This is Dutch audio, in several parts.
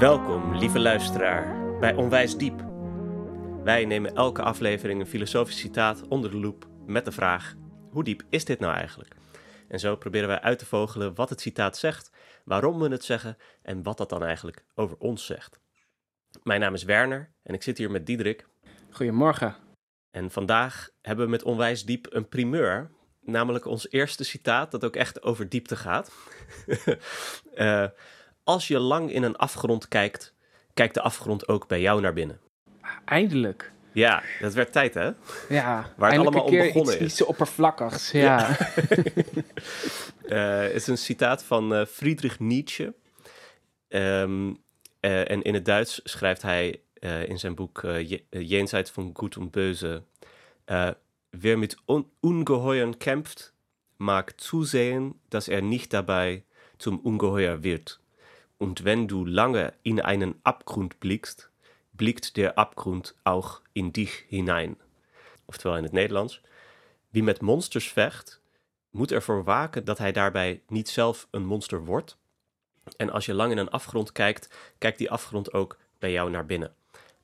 Welkom, lieve luisteraar, bij Onwijs Diep. Wij nemen elke aflevering een filosofisch citaat onder de loep met de vraag: hoe diep is dit nou eigenlijk? En zo proberen wij uit te vogelen wat het citaat zegt, waarom we het zeggen en wat dat dan eigenlijk over ons zegt. Mijn naam is Werner en ik zit hier met Diederik. Goedemorgen. En vandaag hebben we met Onwijs Diep een primeur, namelijk ons eerste citaat dat ook echt over diepte gaat. uh, als je lang in een afgrond kijkt, kijkt de afgrond ook bij jou naar binnen. Eindelijk. Ja, dat werd tijd, hè? Ja, waar het allemaal om begonnen iets, is. Iets oppervlakkigs, ja. ja. uh, het is een citaat van uh, Friedrich Nietzsche. Um, uh, en in het Duits schrijft hij in zijn boek Jenseits van Gut und Böse... Wer mit un Ungeheuern kämpft, mag zusehen, dass er nicht dabei zum Ungeheuer wird. Und wenn du lange in einen Abgrund blickst, blickt der Abgrund auch in dich hinein. Oftewel in het Nederlands. Wie met monsters vecht, moet ervoor waken dat hij daarbij niet zelf een monster wordt. En als je lang in een afgrond kijkt, kijkt die afgrond ook bij jou naar binnen.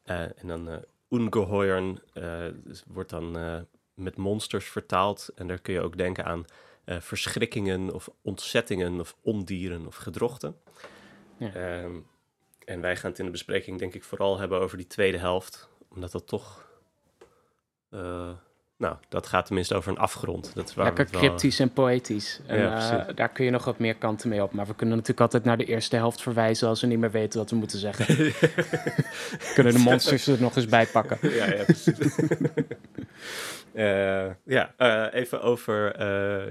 Uh, en dan uh, wordt dan met monsters vertaald. En daar kun je ook denken aan verschrikkingen of ontzettingen of ondieren of gedrochten. Ja. Um, en wij gaan het in de bespreking denk ik vooral hebben over die tweede helft. Omdat dat toch... Uh, nou, dat gaat tenminste over een afgrond. Dat is waar Lekker wel... cryptisch en poëtisch. En, ja, uh, daar kun je nog wat meer kanten mee op. Maar we kunnen natuurlijk altijd naar de eerste helft verwijzen... als we niet meer weten wat we moeten zeggen. kunnen de monsters er nog eens bij pakken. ja, ja, precies. uh, ja, even over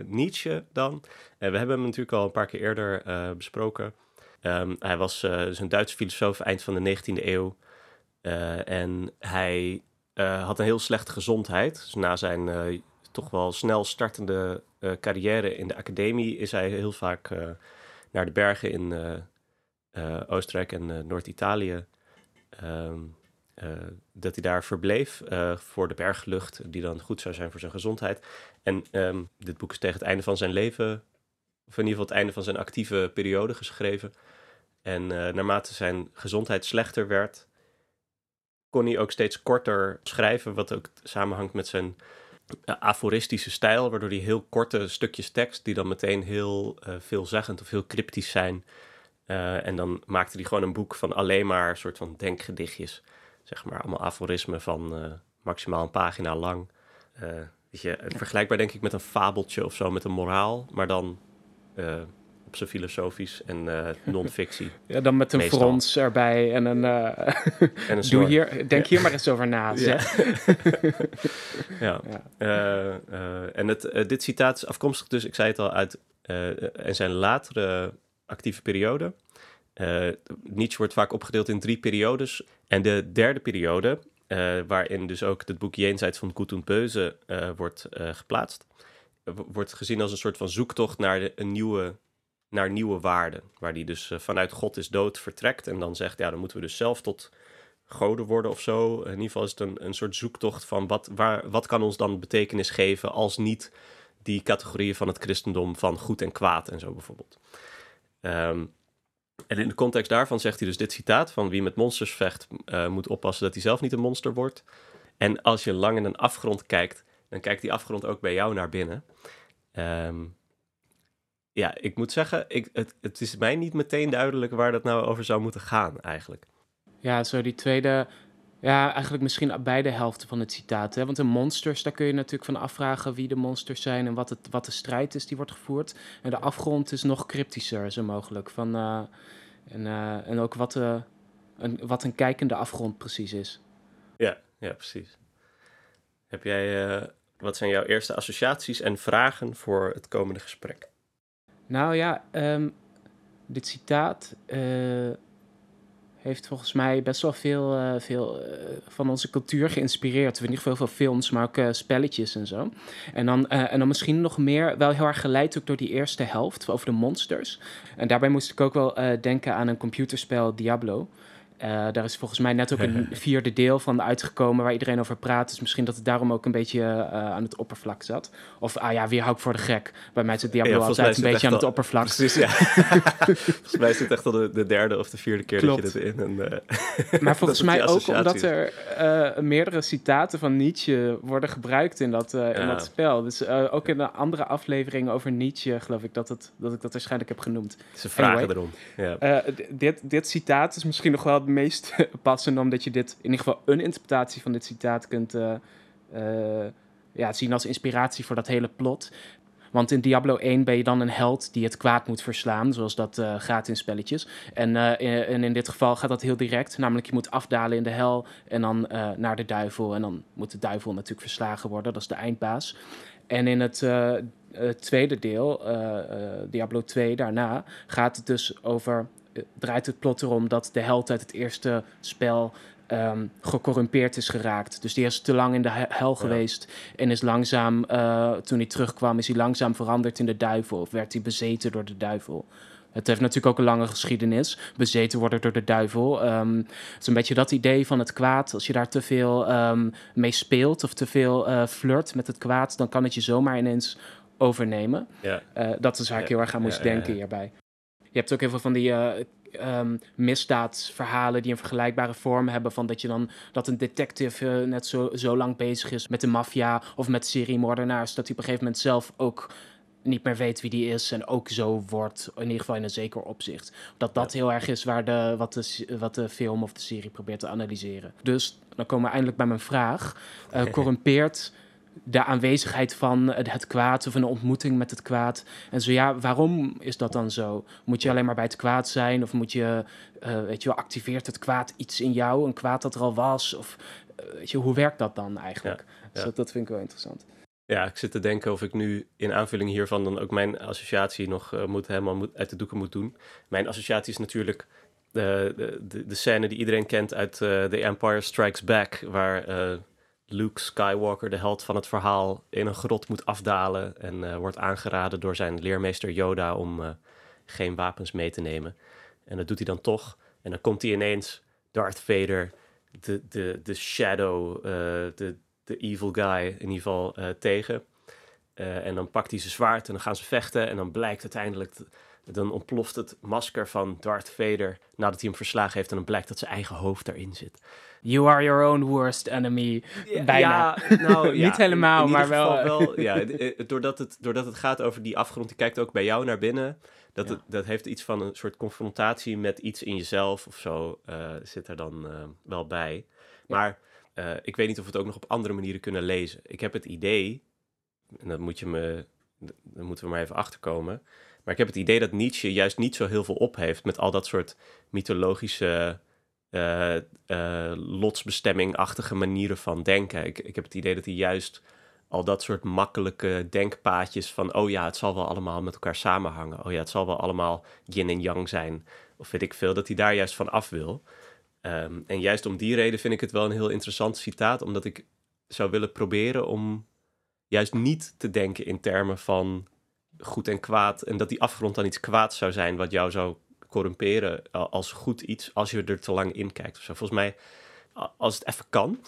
Nietzsche dan. we hebben hem natuurlijk al een paar keer eerder besproken... Um, hij was uh, dus een Duitse filosoof eind van de 19e eeuw. Uh, en hij uh, had een heel slechte gezondheid. Dus na zijn toch wel snel startende carrière in de academie is hij heel vaak naar de bergen in Oostenrijk en Noord-Italië. Um, dat hij daar verbleef voor de berglucht, die dan goed zou zijn voor zijn gezondheid. En um, dit boek is tegen het einde van zijn leven of in ieder geval het einde van zijn actieve periode geschreven. En uh, naarmate zijn gezondheid slechter werd, kon hij ook steeds korter schrijven, wat ook samenhangt met zijn uh, aforistische stijl, waardoor hij heel korte stukjes tekst, die dan meteen heel uh, veelzeggend of heel cryptisch zijn. en dan maakte hij gewoon een boek van alleen maar soort van denkgedichtjes, zeg maar, allemaal aforismen van maximaal een pagina lang. weet je, vergelijkbaar denk ik met een fabeltje of zo, met een moraal, maar dan op zijn filosofisch en uh, non-fictie. Ja, dan met een meestal. frons erbij en een... Uh, en een doe hier, denk hier maar eens over na, ja. en het, dit citaat is afkomstig dus, ik zei het al, uit en zijn latere actieve periode. Nietzsche wordt vaak opgedeeld in drie periodes. En de derde periode, waarin dus ook het boek Jenseits van Gut und Böse wordt geplaatst, wordt gezien als een soort van zoektocht naar de, een nieuwe naar nieuwe waarden. Waar die dus uh, vanuit God is dood vertrekt en dan zegt, ja, dan moeten we dus zelf tot goden worden of zo. In ieder geval is het een, een soort zoektocht van wat, waar, wat kan ons dan betekenis geven als niet die categorieën van het christendom van goed en kwaad en zo bijvoorbeeld. Um, en in de context daarvan zegt hij dus dit citaat van wie met monsters vecht uh, moet oppassen dat hij zelf niet een monster wordt. En als je lang in een afgrond kijkt, dan kijkt die afgrond ook bij jou naar binnen. Um, ja, ik moet zeggen, ik, het, het is mij niet meteen duidelijk waar dat nou over zou moeten gaan eigenlijk. Ja, zo die tweede, ja, eigenlijk misschien beide helften van het citaat. Hè? Want de monsters, daar kun je natuurlijk van afvragen wie de monsters zijn en wat, het, wat de strijd is die wordt gevoerd. En de afgrond is nog cryptischer, zo mogelijk. Van, uh, en, uh, en ook wat, de, een, wat een kijkende afgrond precies is. Ja, ja, precies. Heb jij, uh, wat zijn jouw eerste associaties en vragen voor het komende gesprek? Nou ja, um, dit citaat uh, heeft volgens mij best wel veel, uh, veel van onze cultuur geïnspireerd. In ieder geval veel films, maar ook spelletjes en zo. En dan, en dan misschien nog meer, wel heel erg geleid ook door die eerste helft over de monsters. En daarbij moest ik ook wel denken aan een computerspel Diablo. Uh, daar is volgens mij net ook een vierde deel van uitgekomen waar iedereen over praat. Dus misschien dat het daarom ook een beetje uh, aan het oppervlak zat. Of, ah ja, wie hou ik voor de gek? Bij mij zit Diablo ja, altijd een beetje aan het oppervlak. Precies, ja. volgens mij is het echt al de, de, derde of de vierde keer Klopt. dat je dit in... En, uh, maar volgens mij ook omdat er meerdere citaten van Nietzsche worden gebruikt in dat, ja. in dat spel. Dus ook in de andere aflevering over Nietzsche geloof ik dat, het, dat ik dat waarschijnlijk heb genoemd. Ze vragen anyway, erom. Ja. dit, dit citaat is misschien nog wel het meest passend, omdat je dit in ieder geval een interpretatie van dit citaat kunt uh, uh, ja, zien als inspiratie voor dat hele plot. Want in Diablo 1 ben je dan een held die het kwaad moet verslaan, zoals dat uh, gaat in spelletjes. En, in, en, in, dit geval gaat dat heel direct, namelijk je moet afdalen in de hel en dan naar de duivel. En dan moet de duivel natuurlijk verslagen worden, dat is de eindbaas. En in het tweede deel, Diablo 2 daarna, gaat het dus over draait het plot erom dat de held uit het eerste spel um, gecorrumpeerd is geraakt. Dus die is te lang in de hel geweest en is langzaam, uh, toen hij terugkwam, is hij langzaam veranderd in de duivel. Of werd hij bezeten door de duivel. Het heeft natuurlijk ook een lange geschiedenis. Bezeten worden door de duivel. Um, het is een beetje dat idee van het kwaad. Als je daar te veel um, mee speelt of te veel uh, flirt met het kwaad, dan kan het je zomaar ineens overnemen. Ja. Uh, dat is waar ik heel erg aan moest denken hierbij. Je hebt ook heel veel van die uh, um, misdaadsverhalen die een vergelijkbare vorm hebben. Van dat je dan dat een detective uh, net zo, zo lang bezig is met de maffia of met seriemoordenaars. Dat hij op een gegeven moment zelf ook niet meer weet wie die is en ook zo wordt, in ieder geval in een zeker opzicht. Dat dat heel erg is waar de, wat, de, wat de film of de serie probeert te analyseren. Dus dan komen we eindelijk bij mijn vraag. Uh, corrumpeert de aanwezigheid van het kwaad of een ontmoeting met het kwaad. En zo ja, waarom is dat dan zo? Moet je alleen maar bij het kwaad zijn? Of moet je, uh, weet je activeert het kwaad iets in jou? Een kwaad dat er al was? Of uh, weet je, hoe werkt dat dan eigenlijk? Ja, dus dat, dat, vind ik wel interessant. Ja, ik zit te denken of ik nu in aanvulling hiervan dan ook mijn associatie nog uh, moet, helemaal moet, uit de doeken moet doen. Mijn associatie is natuurlijk de, de, de, scène die iedereen kent uit The Empire Strikes Back, waar Luke Skywalker, de held van het verhaal, in een grot moet afdalen en uh, wordt aangeraden door zijn leermeester Yoda om uh, geen wapens mee te nemen. En dat doet hij dan toch. En dan komt hij ineens Darth Vader, de, de, de shadow, uh, de, de evil guy in ieder geval, tegen. en dan pakt hij zijn zwaard en dan gaan ze vechten. En dan blijkt uiteindelijk, dan ontploft het masker van Darth Vader nadat hij hem verslagen heeft. En dan blijkt dat zijn eigen hoofd daarin zit. You are your own worst enemy. Bijna. Ja, nou, ja, Niet helemaal, maar wel. wel ja, doordat, het, doordat het gaat over die afgrond, die kijkt ook bij jou naar binnen. Dat, het, dat heeft iets van een soort confrontatie met iets in jezelf of zo. Uh, zit er dan uh, wel bij. Maar uh, ik weet niet of we het ook nog op andere manieren kunnen lezen. Ik heb het idee, en dat moet je me, dan moeten we maar even achterkomen. Maar ik heb het idee dat Nietzsche juist niet zo heel veel op heeft met al dat soort mythologische uh, uh, lotsbestemming-achtige manieren van denken. Ik, ik heb het idee dat hij juist al dat soort makkelijke denkpaadjes van... oh ja, het zal wel allemaal met elkaar samenhangen. Oh ja, het zal wel allemaal yin en yang zijn. Of weet ik veel, dat hij daar juist van af wil. Um, en juist om die reden vind ik het wel een heel interessant citaat... omdat ik zou willen proberen om juist niet te denken in termen van goed en kwaad... en dat die afgrond dan iets kwaads zou zijn wat jou zou corrumperen als goed iets als je er te lang in kijkt. Zo. Volgens mij, als het even kan,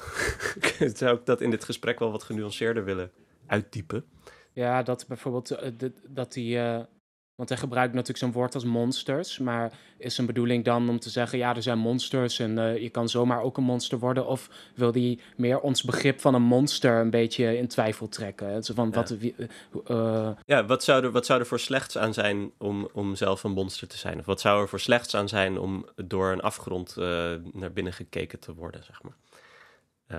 zou ik dat in dit gesprek wel wat genuanceerder willen uitdiepen. Ja, dat bijvoorbeeld uh, dat die uh, want hij gebruikt natuurlijk zo'n woord als monsters. Maar is zijn bedoeling dan om te zeggen: ja, er zijn monsters en uh, je kan zomaar ook een monster worden? Of wil hij meer ons begrip van een monster een beetje in twijfel trekken? Zo van, ja. Wat, uh, ja, wat zou, er, wat zou er voor slechts aan zijn om, om zelf een monster te zijn? Of wat zou er voor slechts aan zijn om door een afgrond uh, naar binnen gekeken te worden, zeg maar?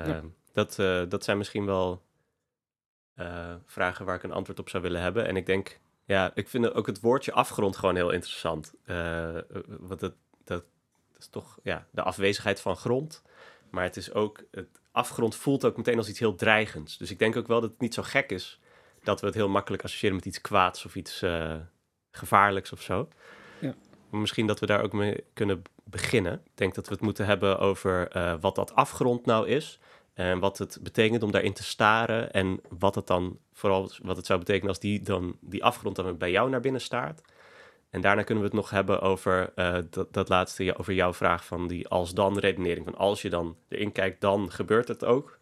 Ja. dat, dat zijn misschien wel vragen waar ik een antwoord op zou willen hebben. En ik denk ja, ik vind ook het woordje afgrond gewoon heel interessant. Uh, want het, dat, is toch ja, de afwezigheid van grond. Maar het is ook, het afgrond voelt ook meteen als iets heel dreigends. Dus ik denk ook wel dat het niet zo gek is dat we het heel makkelijk associëren met iets kwaads of iets uh, gevaarlijks of zo. Ja. Maar misschien dat we daar ook mee kunnen beginnen. Ik denk dat we het moeten hebben over uh, wat dat afgrond nou is. En wat het betekent om daarin te staren. En wat het dan vooral wat het zou betekenen als die, dan, die afgrond dan bij jou naar binnen staart. En daarna kunnen we het nog hebben over uh, dat, dat laatste, over jouw vraag van die als-dan redenering. Van als je dan erin kijkt, dan gebeurt het ook.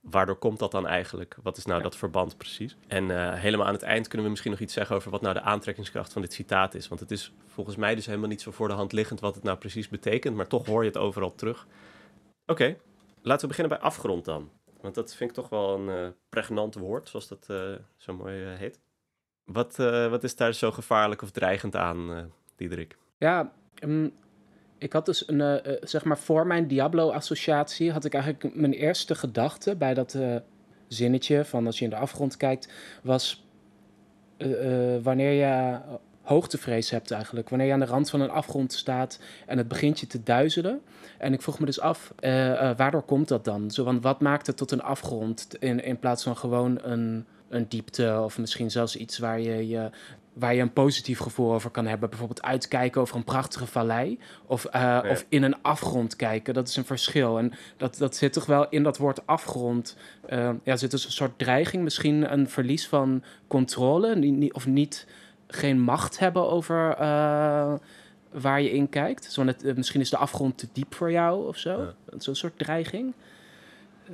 Waardoor komt dat dan eigenlijk? Wat is nou dat verband precies? En uh, helemaal aan het eind kunnen we misschien nog iets zeggen over wat nou de aantrekkingskracht van dit citaat is. Want het is volgens mij dus helemaal niet zo voor de hand liggend wat het nou precies betekent, maar toch hoor je het overal terug. Oké, laten we beginnen bij afgrond dan. Want dat vind ik toch wel een uh, pregnant woord, zoals dat uh, zo mooi heet. Wat, wat is daar zo gevaarlijk of dreigend aan, Diederik? Ja, um, ik had dus een, zeg maar voor mijn Diablo-associatie had ik eigenlijk mijn eerste gedachte bij dat zinnetje van als je in de afgrond kijkt, was wanneer je hoogtevrees hebt eigenlijk. Wanneer je aan de rand van een afgrond staat en het begint je te duizelen. En ik vroeg me dus af, waardoor komt dat dan? Zo, want wat maakt het tot een afgrond in, in plaats van gewoon een, een diepte of misschien zelfs iets waar je je waar je een positief gevoel over kan hebben. Bijvoorbeeld uitkijken over een prachtige vallei. Of, uh, of in een afgrond kijken. Dat is een verschil. En dat, dat zit toch wel in dat woord afgrond. Uh, ja, zit dus een soort dreiging. Misschien een verlies van controle. Of niet, geen macht hebben over uh, waar je in kijkt. Zo net, misschien is de afgrond te diep voor jou of zo. Ja. Zo'n soort dreiging.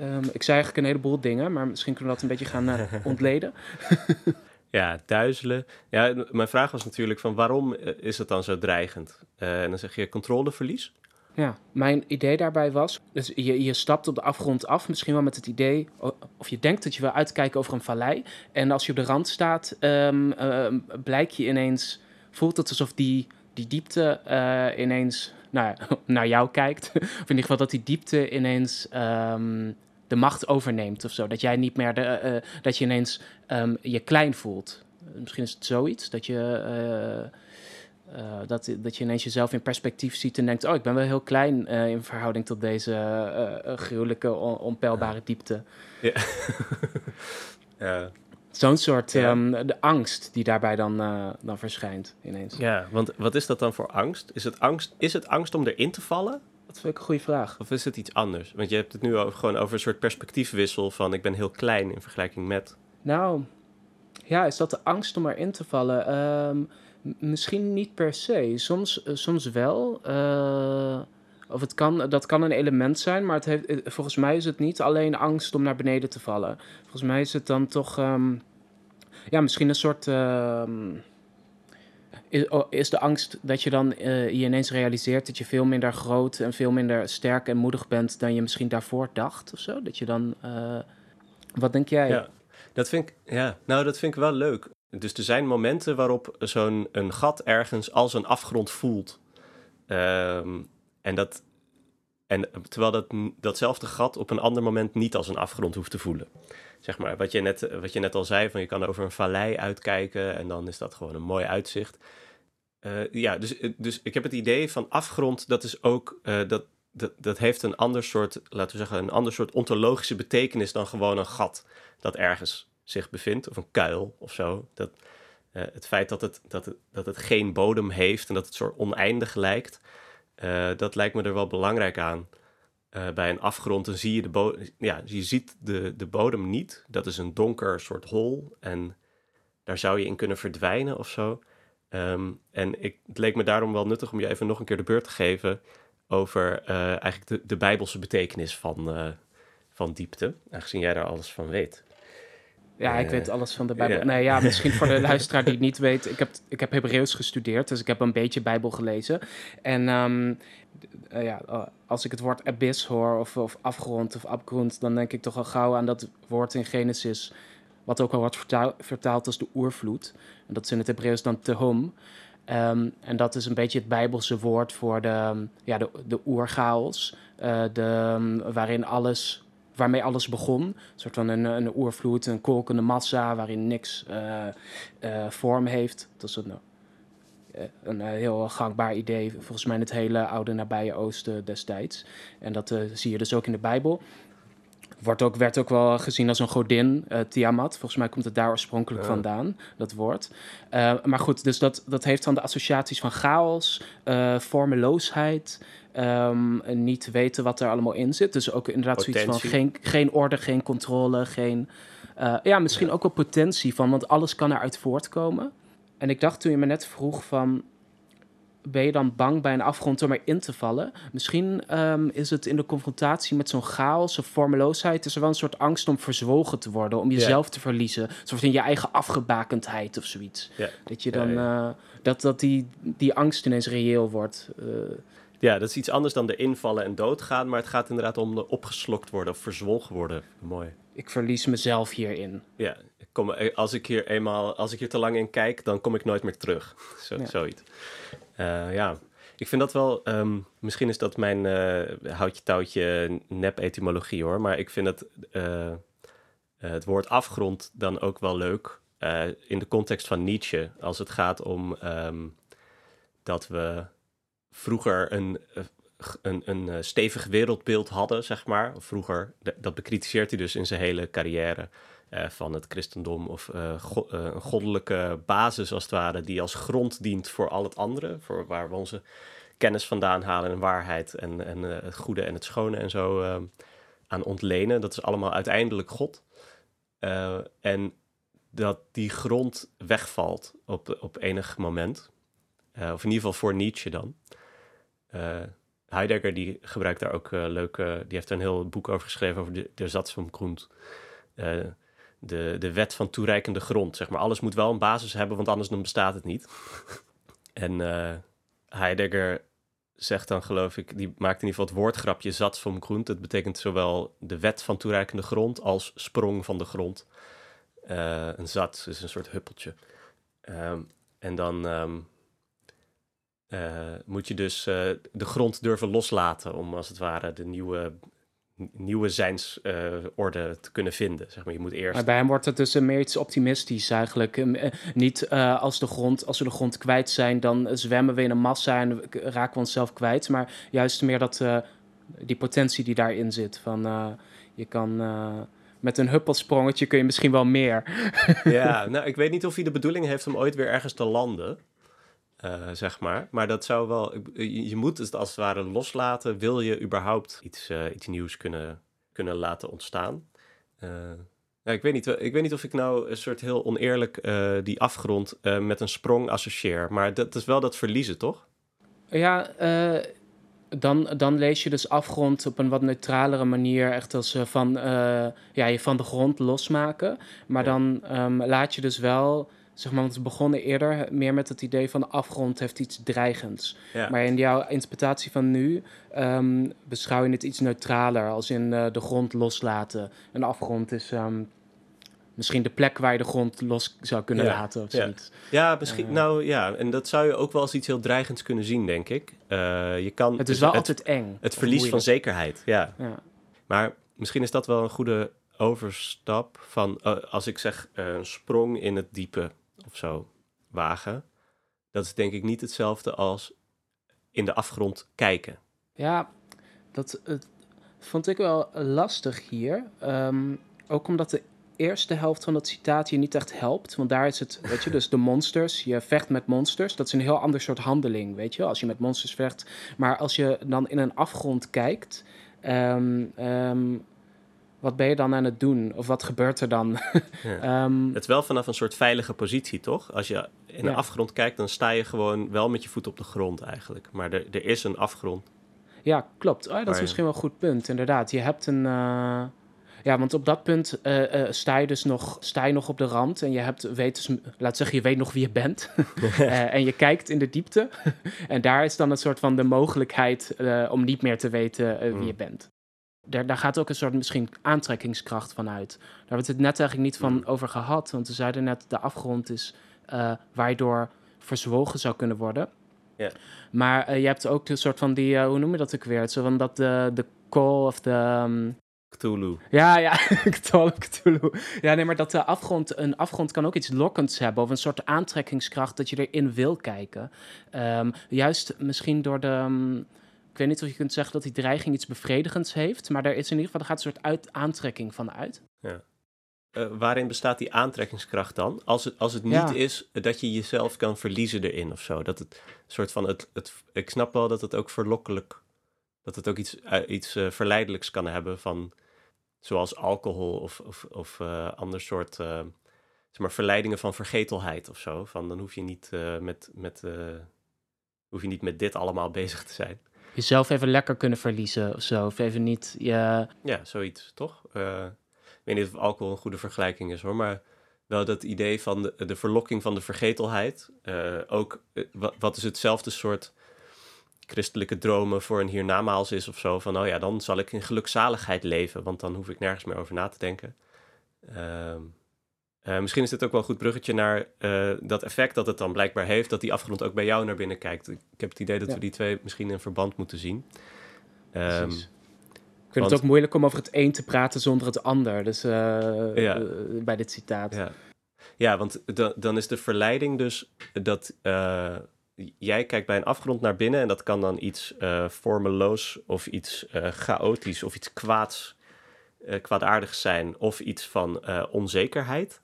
Um, ik zei eigenlijk een heleboel dingen, maar misschien kunnen we dat een beetje gaan ontleden. Ja, duizelen. Ja, mijn vraag was natuurlijk van waarom eh, is het dan zo dreigend? En dan zeg je controleverlies. Ja, mijn idee daarbij was, dus je, stapt op de afgrond af, misschien wel met het idee, of je denkt dat je wil uitkijken over een vallei. En als je op de rand staat, um, uh, blijk je ineens, voelt het alsof die, die diepte uh, ineens nou, naar jou kijkt. of in ieder geval dat die diepte ineens um, de macht overneemt of zo. Dat jij niet meer de, uh, dat je ineens je klein voelt. Misschien is het zoiets dat je. Uh, uh, dat, dat je ineens jezelf in perspectief ziet en denkt: Oh, ik ben wel heel klein in verhouding tot deze gruwelijke, on onpeilbare diepte. Ja. ja. Zo'n soort ja. um, de angst die daarbij dan, dan verschijnt ineens. Ja, want wat is dat dan voor angst? Is het angst, is het angst om erin te vallen? Dat vind ik een goede vraag. Of is het iets anders? Want je hebt het nu over, gewoon over een soort perspectiefwissel van ik ben heel klein in vergelijking met. Nou, ja, is dat de angst om erin te vallen? Um, misschien niet per se. Soms, uh, soms wel. Uh, of het kan, dat kan een element zijn, maar het heeft, eh, volgens mij is het niet alleen angst om naar beneden te vallen. Volgens mij is het dan toch, um, ja, misschien een soort. Uh, is, de angst dat je dan je ineens realiseert dat je veel minder groot en veel minder sterk en moedig bent dan je misschien daarvoor dacht of zo? Dat je dan. Wat denk jij? Ja, dat vind ik, ja, nou, dat vind ik wel leuk. Dus er zijn momenten waarop zo'n een gat ergens als een afgrond voelt. Um, en dat. En terwijl dat, datzelfde gat op een ander moment niet als een afgrond hoeft te voelen zeg maar, wat je, net, wat je net al zei, van je kan over een vallei uitkijken en dan is dat gewoon een mooi uitzicht. Uh, ja, dus, dus ik heb het idee van afgrond, dat is ook, uh, dat, dat, dat heeft een ander soort, laten we zeggen, een ander soort ontologische betekenis dan gewoon een gat dat ergens zich bevindt, of een kuil of zo. Dat, uh, het feit dat het, dat, het, dat het geen bodem heeft en dat het soort oneindig lijkt, dat lijkt me er wel belangrijk aan. Uh, bij een afgrond, dan zie je de bodem. Ja, je ziet de, de bodem niet. Dat is een donker soort hol. En daar zou je in kunnen verdwijnen of zo. Um, en ik, het leek me daarom wel nuttig om je even nog een keer de beurt te geven over eigenlijk de, de bijbelse betekenis van, van diepte, aangezien jij daar alles van weet. Ja, ik weet alles van de Bijbel. Nee, ja, misschien voor de luisteraar die het niet weet. Ik heb, ik heb Hebreeuws gestudeerd, dus ik heb een beetje Bijbel gelezen. En um, uh, ja, als ik het woord abyss hoor, of, of afgrond of abgrond, dan denk ik toch al gauw aan dat woord in Genesis, wat ook al wordt vertaal, vertaald als de oervloed. En dat is in het Hebreeuws dan tehom. Um, en dat is een beetje het Bijbelse woord voor de, ja, de, de oerchaos, uh, de, waarin alles waarmee alles begon. Een soort van een, een oervloed, een kolkende massa waarin niks uh, uh, vorm heeft. Dat is een, een heel gangbaar idee, volgens mij in het hele oude nabije oosten destijds. En dat zie je dus ook in de Bijbel. Wordt ook, werd ook wel gezien als een godin, uh, Tiamat. Volgens mij komt het daar oorspronkelijk ja. vandaan, dat woord. Uh, maar goed, dus dat, dat heeft dan de associaties van chaos, uh, vormeloosheid, um, niet weten wat er allemaal in zit. Dus ook inderdaad potentie. zoiets van geen, geen orde, geen controle, geen... ja, misschien ja. ook wel potentie van, want alles kan eruit voortkomen. En ik dacht toen je me net vroeg van... Ben je dan bang bij een afgrond om erin te vallen? Misschien ehm, is het in de confrontatie met zo'n chaos of vormeloosheid... is er wel een soort angst om verzwolgen te worden, om jezelf te verliezen. Een soort in je eigen afgebakendheid of zoiets. Dat je dan... Eh, dat, dat die, die angst ineens reëel wordt. Eh, Ja, dat is iets anders dan de invallen en doodgaan, maar het gaat inderdaad om de opgeslokt worden of verzwolgen worden. Mooi. ik verlies mezelf hierin. Ja, kom, eh, als ik hier eenmaal, als ik hier te lang in kijk, dan kom ik nooit meer terug. Zo, Ja. Zoiets. Eh, ja, ik vind dat wel, ehm, misschien is dat mijn eh, houtje touwtje nep-etymologie hoor, maar ik vind het, het woord afgrond dan ook wel leuk in de context van Nietzsche, als het gaat om ehm, dat we vroeger een, een, een stevig wereldbeeld hadden, zeg maar. Vroeger, dat bekritiseert hij dus in zijn hele carrière eh, van het christendom. Of eh, eh, een goddelijke basis, als het ware, die als grond dient voor al het andere. Voor waar we onze kennis vandaan halen en waarheid en, het goede en het schone en zo eh, aan ontlenen. Dat is allemaal uiteindelijk God. En dat die grond wegvalt op, op enig moment. Of in ieder geval voor Nietzsche dan. Heidegger die gebruikt daar ook leuke... Die heeft er een heel boek over geschreven over de, de Satzumgrund. Eh de, de wet van toereikende grond, zeg maar. Alles moet wel een basis hebben, want anders dan bestaat het niet. en eh, Heidegger zegt dan, geloof ik... Die maakt in ieder geval het woordgrapje Satzumgrund. Dat betekent zowel de wet van toereikende grond als sprong van de grond. Eh, een zat is een soort huppeltje. Ehm, en dan ehm, eh, moet je dus de grond durven loslaten om als het ware de nieuwe, nieuwe zijnsorde te kunnen vinden. Zeg maar, je moet eerst. Maar bij hem wordt het dus eh, meer iets optimistisch eigenlijk. Eh, niet eh, als, de grond, als we de grond kwijt zijn, dan zwemmen we in een massa en raken we onszelf kwijt. Maar juist meer dat, eh, die potentie die daarin zit. Van, eh, je kan eh, met een huppelsprongetje kun je misschien wel meer. Ja, nou, ik weet niet of hij de bedoeling heeft om ooit weer ergens te landen. Eh, zeg maar. Maar dat zou wel. Je, moet het als het ware loslaten. Wil je überhaupt iets, eh, iets nieuws kunnen, kunnen laten ontstaan? Eh, ja, ik, weet niet, ik weet niet of ik nou een soort heel oneerlijk die afgrond met een sprong associeer. Maar dat is wel dat verliezen, toch? Ja, dan, dan lees je dus afgrond op een wat neutralere manier. Echt als van, ja, je van de grond losmaken. Maar Ja. dan ehm, laat je dus wel, zeg maar, want we begonnen eerder meer met het idee van de afgrond heeft iets dreigends. Ja. Maar in jouw interpretatie van nu ehm, beschouw je het iets neutraler, als in eh, de grond loslaten. Een afgrond is ehm, misschien de plek waar je de grond los zou kunnen Ja, laten of zoiets. Ja, misschien. Eh. nou ja, en dat zou je ook wel als iets heel dreigends kunnen zien, denk ik. Eh, je kan, Het is wel altijd eng. het verlies van zekerheid. Ja. Ja. Maar misschien is dat wel een goede overstap van als ik zeg een sprong in het diepe of zo wagen. Dat is denk ik niet hetzelfde als in de afgrond kijken. Ja, dat vond ik wel lastig hier. Ehm, ook omdat de eerste helft van dat citaat je niet echt helpt. Want daar is het, weet je, dus de monsters. Je vecht met monsters. Dat is een heel ander soort handeling, weet je, als je met monsters vecht. Maar als je dan in een afgrond kijkt, ehm, wat ben je dan aan het doen? Of wat gebeurt er dan? Ja. Ehm, Het is wel vanaf een soort veilige positie, toch? Als je in de Ja. afgrond kijkt, dan sta je gewoon wel met je voet op de grond eigenlijk. Maar er, er is een afgrond. Ja, klopt. Oh, dat is misschien wel een goed punt, inderdaad. Je hebt een. eh, Ja, want op dat punt eh, eh, sta je dus nog, sta je nog op de rand en je hebt, weet dus, laat zeggen, je weet nog wie je bent. En je kijkt in de diepte. en daar is dan een soort van de mogelijkheid om niet meer te weten wie Mm. je bent. Daar, daar gaat ook een soort misschien aantrekkingskracht van uit. Daar hebben we het net eigenlijk niet van Mm. over gehad. Want we zeiden net, de afgrond is eh waardoor verzwolgen zou kunnen worden. Maar eh, je hebt ook een soort van die, eh, hoe noem je dat ook weer? Zo van dat de, de call of de... ehm, Cthulhu. ja, ja, Cthulhu, Cthulhu. Ja, nee, maar dat de afgrond, een afgrond kan ook iets lokkends hebben. Of een soort aantrekkingskracht dat je erin wil kijken. Ehm, juist misschien door de... ehm, ik weet niet of je kunt zeggen dat die dreiging iets bevredigends heeft. Maar er is in ieder geval, er gaat een soort uit, aantrekking van uit. Eh, waarin bestaat die aantrekkingskracht dan? Als het, als het niet Ja. is dat je jezelf kan verliezen erin of zo. Dat het soort van het, het. Ik snap wel dat het ook verlokkelijk. Dat het ook iets, eh, iets eh, verleidelijks kan hebben van. Zoals alcohol of, of, of ander soort. zeg maar, verleidingen van vergetelheid of zo. Van dan hoef je niet, met, met, hoef je niet met dit allemaal bezig te zijn. Jezelf even lekker kunnen verliezen of zo. Of even niet. Je... Ja, zoiets, toch? Uh, ik weet niet of alcohol een goede vergelijking is hoor, maar wel dat idee van de, de verlokking van de vergetelheid. ook, wat is hetzelfde soort christelijke dromen voor een hiernamaals is of zo. Van, oh ja, dan zal ik in gelukzaligheid leven, want dan hoef ik nergens meer over na te denken. Ehm, uh, misschien is dit ook wel een goed bruggetje naar uh, dat effect dat het dan blijkbaar heeft, dat die afgrond ook bij jou naar binnen kijkt. Ik, heb het idee dat we die twee misschien in verband moeten zien. Um, ik vind het ook moeilijk om over het een te praten zonder het ander, dus uh, ja. bij dit citaat. Ja, ja want dan is de verleiding dus dat jij kijkt bij een afgrond naar binnen en dat kan dan iets vormeloos of iets chaotisch of iets kwaads, kwaadaardigs zijn of iets van onzekerheid.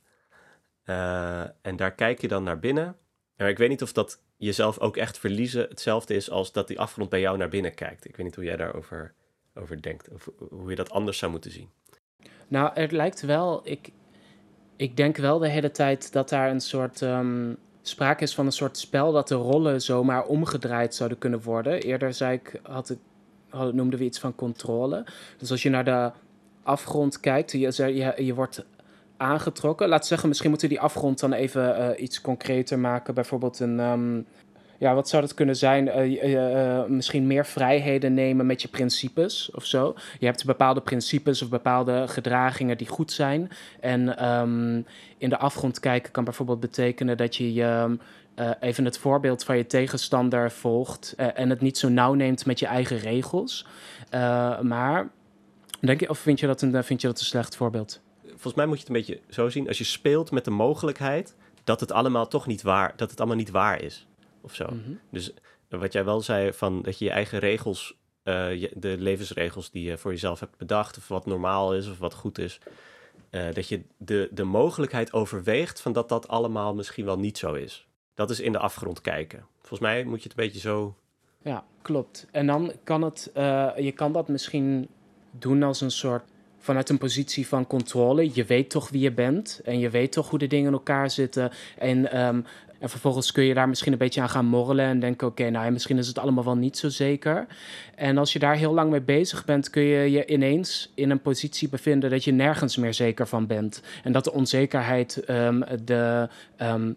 Uh, en daar kijk je dan naar binnen. Maar ik weet niet of dat jezelf ook echt verliezen hetzelfde is als dat die afgrond bij jou naar binnen kijkt. Ik weet niet hoe jij daarover over denkt, of hoe je dat anders zou moeten zien. Nou, het lijkt wel, ik, ik denk wel de hele tijd dat daar een soort um, sprake is van een soort spel dat de rollen zomaar omgedraaid zouden kunnen worden. Eerder zei ik, had ik, noemden we iets van controle. Dus als je naar de afgrond kijkt, je, je, je wordt aangetrokken. Laat zeggen, misschien moeten we die afgrond dan even uh, iets concreter maken. Bijvoorbeeld een. Um, ja, wat zou dat kunnen zijn? Uh, uh, misschien meer vrijheden nemen met je principes of zo. Je hebt bepaalde principes of bepaalde gedragingen die goed zijn. En um, in de afgrond kijken kan bijvoorbeeld betekenen dat je je. even het voorbeeld van je tegenstander volgt en het niet zo nauw neemt met je eigen regels. maar denk je, of vind je, dat een, vind je dat een slecht voorbeeld? Volgens mij moet je het een beetje zo zien. Als je speelt met de mogelijkheid dat het allemaal toch niet waar, dat het allemaal niet waar is. Of zo. Mhm. Dus wat jij wel zei, van dat je je eigen regels, uh, de levensregels die je voor jezelf hebt bedacht, of wat normaal is of wat goed is, uh, dat je de, de mogelijkheid overweegt van dat dat allemaal misschien wel niet zo is. Dat is in de afgrond kijken. Volgens mij moet je het een beetje zo. Ja, klopt. En dan kan het, uh, je kan dat misschien doen als een soort vanuit een positie van controle. Je weet toch wie je bent en je weet toch hoe de dingen in elkaar zitten. En, ehm, en vervolgens kun je daar misschien een beetje aan gaan morrelen en denken: oké, nou misschien is het allemaal wel niet zo zeker. En als je daar heel lang mee bezig bent, kun je je ineens in een positie bevinden dat je nergens meer zeker van bent. En dat de onzekerheid um, de. Um,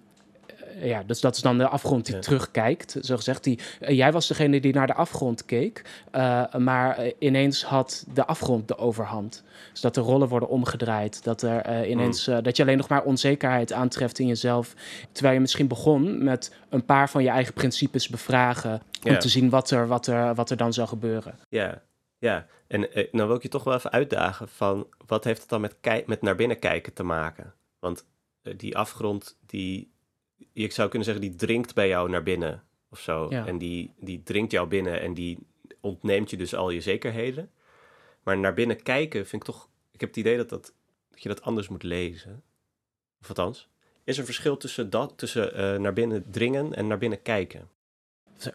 ja, dus dat is dan de afgrond die terugkijkt. Zo gezegd, die, uh, jij was degene die naar de afgrond keek, uh, maar ineens had de afgrond de overhand. Dus dat de rollen worden omgedraaid. Dat, er, ineens, mm. dat je alleen nog maar onzekerheid aantreft in jezelf. Terwijl je misschien begon met een paar van je eigen principes bevragen. Om te zien wat er, wat, er, wat er dan zou gebeuren. Ja, ja. En uh, nou wil ik je toch wel even uitdagen van wat heeft het dan met, met naar binnen kijken te maken? Want die afgrond die je zou kunnen zeggen, die dringt bij jou naar binnen of zo. En die, die dringt jou binnen en die ontneemt je dus al je zekerheden. Maar naar binnen kijken vind ik toch... Ik heb het idee dat, dat, dat je dat anders moet lezen. Of althans, is er een verschil tussen, dat, tussen uh, naar binnen dringen en naar binnen kijken?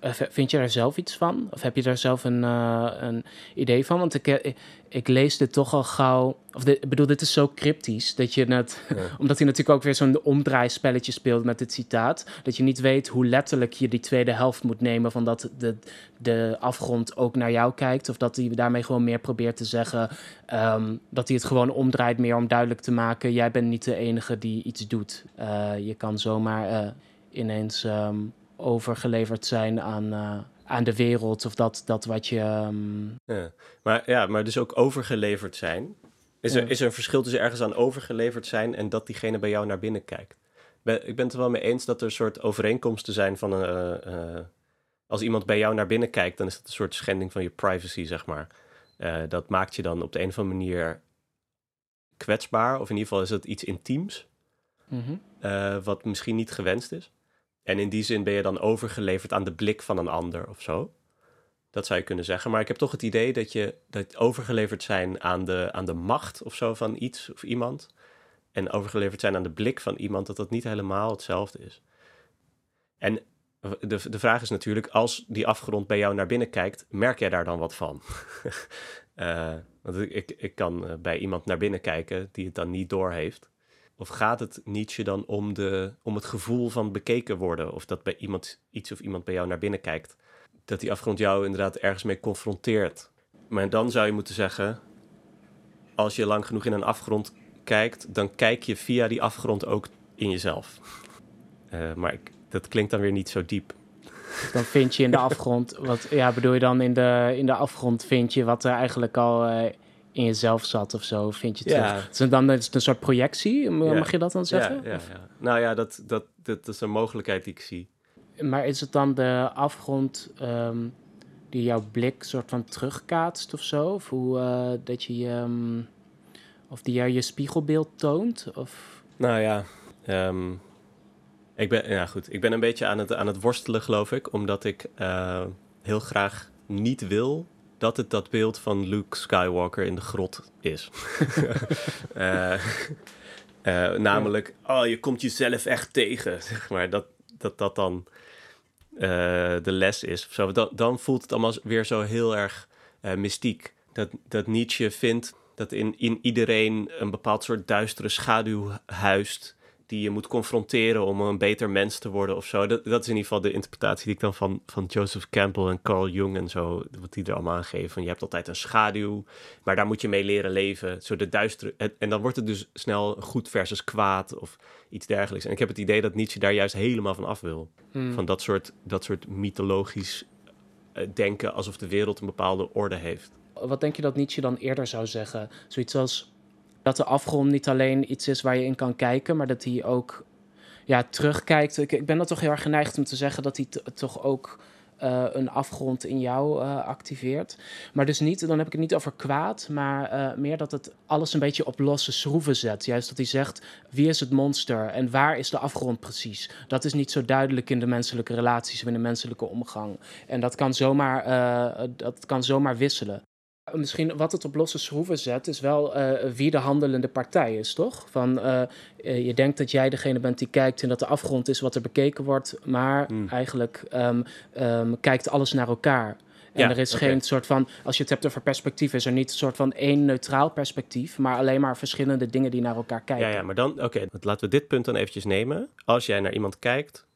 Eh, vind je daar zelf iets van? Of heb je daar zelf een, uh, een idee van? Want ik, ik, ik, lees dit toch al gauw. Of ik bedoel, dit is zo cryptisch dat je het. omdat hij natuurlijk ook weer zo'n omdraaispelletje speelt met dit citaat. Dat je niet weet hoe letterlijk je die tweede helft moet nemen. Van dat de, de afgrond ook naar jou kijkt. Of dat hij daarmee gewoon meer probeert te zeggen. Um, dat hij het gewoon omdraait meer om duidelijk te maken. Jij bent niet de enige die iets doet. Uh, je kan zomaar uh, ineens. Um, overgeleverd zijn aan, uh, aan de wereld of dat, dat wat je. Um... Ja. Maar, ja, maar dus ook overgeleverd zijn. Is, er, is er een verschil tussen ergens aan overgeleverd zijn en dat diegene bij jou naar binnen kijkt? Ben, ik ben het er wel mee eens dat er een soort overeenkomsten zijn van een. Uh, als iemand bij jou naar binnen kijkt, dan is dat een soort schending van je privacy, zeg maar. Dat maakt je dan op de een of andere manier kwetsbaar, of in ieder geval is het iets intiems, mm -hmm. wat misschien niet gewenst is. En in die zin ben je dan overgeleverd aan de blik van een ander of zo. Dat zou je kunnen zeggen. Maar ik heb toch het idee dat je dat overgeleverd zijn aan de, aan de macht of zo van iets of iemand. En overgeleverd zijn aan de blik van iemand, dat dat niet helemaal hetzelfde is. En de, de vraag is natuurlijk, als die afgrond bij jou naar binnen kijkt, merk jij daar dan wat van? uh, want ik, ik kan eh, bij iemand naar binnen kijken die het dan niet doorheeft Of gaat het Nietzsche dan om, de, om het gevoel van bekeken worden? Of dat bij iemand iets of iemand bij jou naar binnen kijkt? Dat die afgrond jou inderdaad ergens mee confronteert. Maar dan zou je moeten zeggen: als je lang genoeg in een afgrond kijkt, dan kijk je via die afgrond ook in jezelf. Uh, maar ik, dat klinkt dan weer niet zo diep. Dan vind je in de afgrond, wat ja, bedoel je dan in de, in de afgrond vind je wat er eigenlijk al uh, in jezelf zat of zo, vind je terug. Dan is het een soort projectie, mag je dat dan zeggen? Ja. Nou ja, dat, dat, dat, is een mogelijkheid die ik zie. Maar is het dan de afgrond um, die jouw blik soort van terugkaatst of zo? Of hoe uh, dat je um, of die jou je spiegelbeeld toont? Of? Nou ja, um, ik ben, ja goed, ik ben een beetje aan het, aan het worstelen geloof ik, omdat ik uh, heel graag niet wil dat het dat beeld van Luke Skywalker in de grot is. uh, uh, namelijk, oh, je komt jezelf echt tegen, zeg maar. Dat dat, dat dan uh, de les is. Zo. Dan, dan voelt het allemaal weer zo heel erg mystiek. Dat, dat Nietzsche vindt dat in, in iedereen een bepaald soort duistere schaduw huist die je moet confronteren om een beter mens te worden of zo. Dat, dat is in ieder geval de interpretatie die ik dan van, van Joseph Campbell en Carl Jung en zo, wat die er allemaal aan geven. Van je hebt altijd een schaduw, maar daar moet je mee leren leven. Zo de duistere, en, dan wordt het dus snel goed versus kwaad of iets dergelijks. En ik heb het idee dat Nietzsche daar juist helemaal van af wil. Hmm. Van dat soort, dat soort mythologisch uh, denken alsof de wereld een bepaalde orde heeft. Wat denk je dat Nietzsche dan eerder zou zeggen? Zoiets als dat de afgrond niet alleen iets is waar je in kan kijken, maar dat hij ook ja, terugkijkt. Ik, ik ben er toch heel erg geneigd om te zeggen dat hij toch ook uh, een afgrond in jou uh, activeert. Maar dus niet, dan heb ik het niet over kwaad, maar uh, meer dat het alles een beetje op losse schroeven zet. Juist dat hij zegt, wie is het monster en waar is de afgrond precies? Dat is niet zo duidelijk in de menselijke relaties of in de menselijke omgang. En dat kan zomaar, dat kan zomaar wisselen. Misschien wat het op losse schroeven zet, is wel uh, wie de handelende partij is, toch? Van uh, je denkt dat jij degene bent die kijkt en dat de afgrond is wat er bekeken wordt, maar mm. eigenlijk um, um, kijkt alles naar elkaar. En ja, er is okay. geen soort van, als je het hebt over perspectief, is er niet een soort van één neutraal perspectief, maar alleen maar verschillende dingen die naar elkaar kijken. Ja, ja maar dan, oké, okay, laten we dit punt dan eventjes nemen. Als jij naar iemand kijkt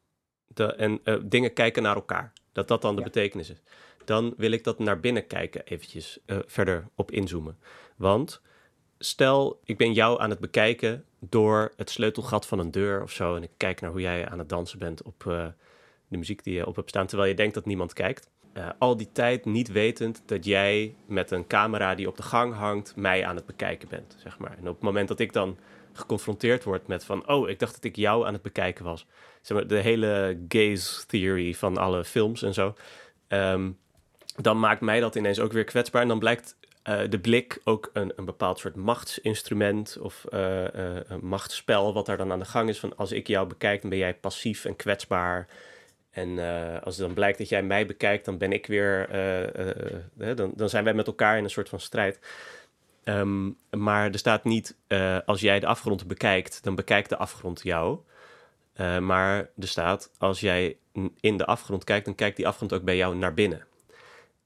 de, en uh, dingen kijken naar elkaar, dat dat dan de ja. betekenis is dan wil ik dat naar binnen kijken eventjes uh, verder op inzoomen. Want stel, ik ben jou aan het bekijken door het sleutelgat van een deur of zo. En ik kijk naar hoe jij aan het dansen bent op uh, de muziek die je op hebt staan, terwijl je denkt dat niemand kijkt. Uh, al die tijd niet wetend dat jij met een camera die op de gang hangt, mij aan het bekijken bent, zeg maar. En op het moment dat ik dan geconfronteerd word met van, oh, ik dacht dat ik jou aan het bekijken was. Zeg maar, de hele gaze theory van alle films en zo. Um, dan maakt mij dat ineens ook weer kwetsbaar. En dan blijkt uh, de blik ook een, een bepaald soort machtsinstrument of uh, een machtsspel wat daar dan aan de gang is. Van als ik jou bekijk, dan ben jij passief en kwetsbaar. En als dan blijkt dat jij mij bekijkt, dan ben ik weer. dan, dan zijn wij met elkaar in een soort van strijd. Um, maar er staat niet, als jij de afgrond bekijkt, dan bekijkt de afgrond jou. maar er staat, als jij in de afgrond kijkt, dan kijkt die afgrond ook bij jou naar binnen.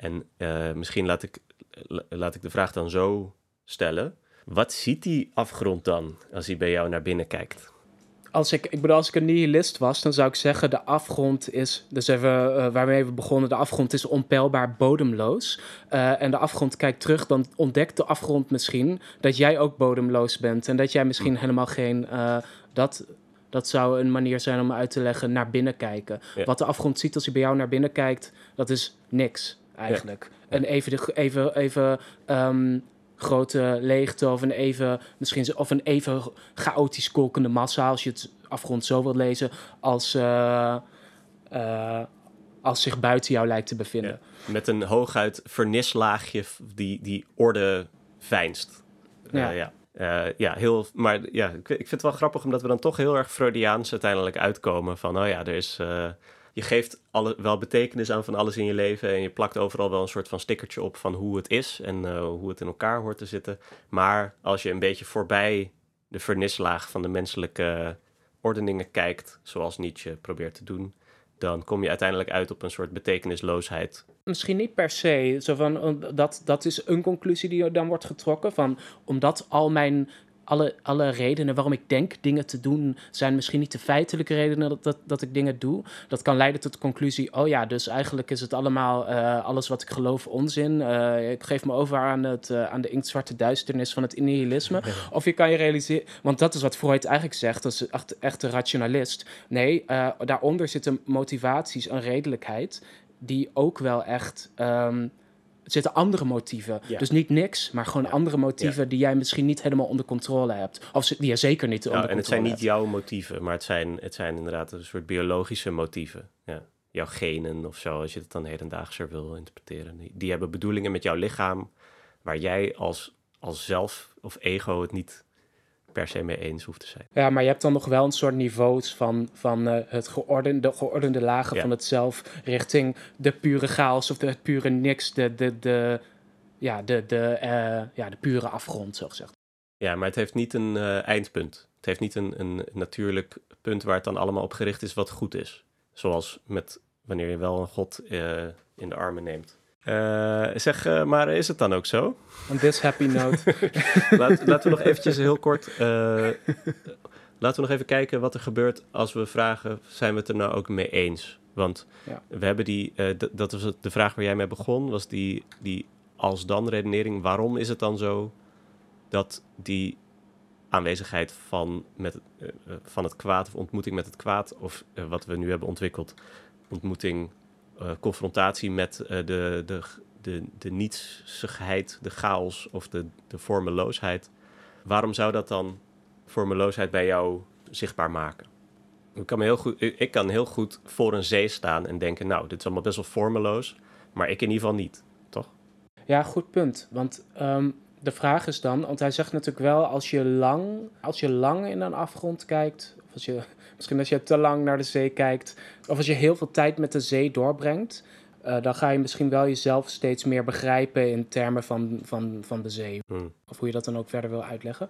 En uh, misschien laat ik, laat ik de vraag dan zo stellen. Wat ziet die afgrond dan als hij bij jou naar binnen kijkt? Als ik, ik bedoel, als ik een nihilist was, dan zou ik zeggen: de afgrond is, dus even uh, waarmee we begonnen, de afgrond is onpeilbaar bodemloos. Uh, en de afgrond kijkt terug, dan ontdekt de afgrond misschien dat jij ook bodemloos bent. En dat jij misschien hm. helemaal geen. Dat, dat zou een manier zijn om uit te leggen naar binnen kijken. Ja. Wat de afgrond ziet als hij bij jou naar binnen kijkt, dat is niks eigenlijk. Ja. Een even, de, even, even um, grote leegte of een even, misschien, of een even chaotisch kolkende massa, als je het afgrond zo wilt lezen, als, uh, uh, als zich buiten jou lijkt te bevinden. Ja. Met een hooguit vernislaagje die, die orde veinst. Ja. Uh, ja. Uh, ja, heel, maar ja, ik, ik vind het wel grappig omdat we dan toch heel erg Freudiaans uiteindelijk uitkomen. Van, oh ja, er is, uh, je geeft alle, wel betekenis aan van alles in je leven. En je plakt overal wel een soort van stickertje op van hoe het is en uh, hoe het in elkaar hoort te zitten. Maar als je een beetje voorbij de vernislaag van de menselijke ordeningen kijkt, zoals Nietzsche probeert te doen, dan kom je uiteindelijk uit op een soort betekenisloosheid. Misschien niet per se. Zo van, dat, dat is een conclusie die dan wordt getrokken. Van, omdat al mijn alle, alle redenen waarom ik denk dingen te doen, zijn misschien niet de feitelijke redenen dat, dat, dat ik dingen doe. Dat kan leiden tot de conclusie: oh ja, dus eigenlijk is het allemaal uh, alles wat ik geloof onzin. Uh, ik geef me over aan, het, uh, aan de inktzwarte duisternis van het nihilisme. Of je kan je realiseren, want dat is wat Freud eigenlijk zegt, dat is echt, echt een rationalist. Nee, daaronder zitten motivaties en redelijkheid die ook wel echt. Um, zitten andere motieven. Dus niet niks, maar gewoon andere motieven die jij misschien niet helemaal onder controle hebt. Of die je zeker niet onder controle hebt. En het zijn niet jouw motieven, maar het zijn, het zijn inderdaad een soort biologische motieven. Ja. Jouw genen of zo, als je het dan hedendaagser wil interpreteren. Die, die hebben bedoelingen met jouw lichaam, waar jij als, als zelf of ego het niet per se mee eens hoeft te zijn. Ja, maar je hebt dan nog wel een soort niveaus van, van uh, het geordende, geordende lagen van het zelf richting de pure chaos of de, het pure niks, de, de, de, ja, de, de, uh, ja, de pure afgrond, zo gezegd. Ja, maar het heeft niet een uh, eindpunt. Het heeft niet een, een natuurlijk punt waar het dan allemaal op gericht is wat goed is. Zoals met wanneer je wel een god in de armen neemt. Uh, zeg, uh, maar is het dan ook zo? On this happy note. Laat, laten we nog eventjes heel kort... Uh, laten we nog even kijken wat er gebeurt als we vragen... zijn we het er nou ook mee eens? Want ja. we hebben die... dat was de vraag waar jij mee begon... was die, die als-dan redenering. Waarom is het dan zo dat die aanwezigheid van, met, van het kwaad... of ontmoeting met het kwaad... of wat we nu hebben ontwikkeld... ontmoeting confrontatie met uh, de, de, de, de nietsigheid, de chaos of de, de vormeloosheid. Waarom zou dat dan vormeloosheid bij jou zichtbaar maken? Ik kan, me heel goed, ik kan heel goed voor een zee staan en denken, nou, dit is allemaal best wel vormeloos, maar ik in ieder geval niet, toch? Ja, goed punt. Want um, de vraag is dan, want hij zegt natuurlijk wel, als je lang, als je lang in een afgrond kijkt, of als je Misschien als je te lang naar de zee kijkt, of als je heel veel tijd met de zee doorbrengt, uh, dan ga je misschien wel jezelf steeds meer begrijpen in termen van, van, van de zee. Hmm. Of hoe je dat dan ook verder wil uitleggen.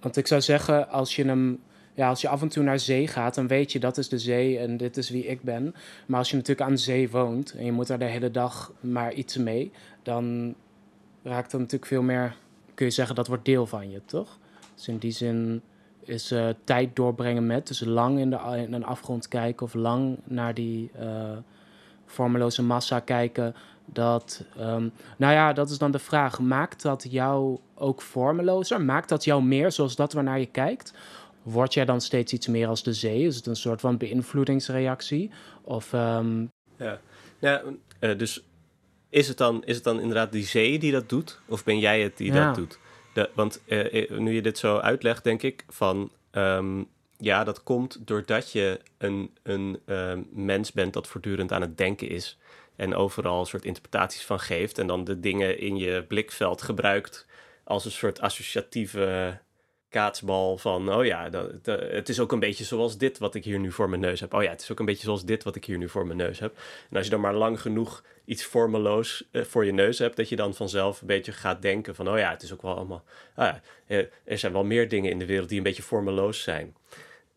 Want ik zou zeggen, als je hem. Ja, als je af en toe naar zee gaat, dan weet je dat is de zee en dit is wie ik ben. Maar als je natuurlijk aan zee woont en je moet daar de hele dag maar iets mee, dan raakt dat natuurlijk veel meer, kun je zeggen, dat wordt deel van je, toch? Dus in die zin is uh, tijd doorbrengen met. Dus lang in, de, in een afgrond kijken of lang naar die uh, vormeloze massa kijken. Dat, um, nou ja, dat is dan de vraag. Maakt dat jou ook vormelozer? Maakt dat jou meer zoals dat waarnaar je kijkt? Word jij dan steeds iets meer als de zee? Is het een soort van beïnvloedingsreactie? Of, um... Ja, ja uh, dus is het, dan, is het dan inderdaad die zee die dat doet? Of ben jij het die ja. dat doet? Want uh, nu je dit zo uitlegt, denk ik van um, ja, dat komt doordat je een, een uh, mens bent dat voortdurend aan het denken is. En overal een soort interpretaties van geeft. En dan de dingen in je blikveld gebruikt als een soort associatieve kaatsbal van, oh ja, dat, het is ook een beetje zoals dit wat ik hier nu voor mijn neus heb. Oh ja, het is ook een beetje zoals dit wat ik hier nu voor mijn neus heb. En als je dan maar lang genoeg iets vormeloos uh, voor je neus hebt, dat je dan vanzelf een beetje gaat denken van, oh ja, het is ook wel allemaal, ah ja, eh, er zijn wel meer dingen in de wereld die een beetje vormeloos zijn.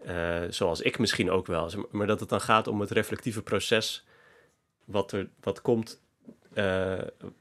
Uh, zoals ik misschien ook wel. Maar dat het dan gaat om het reflectieve proces wat er wat komt,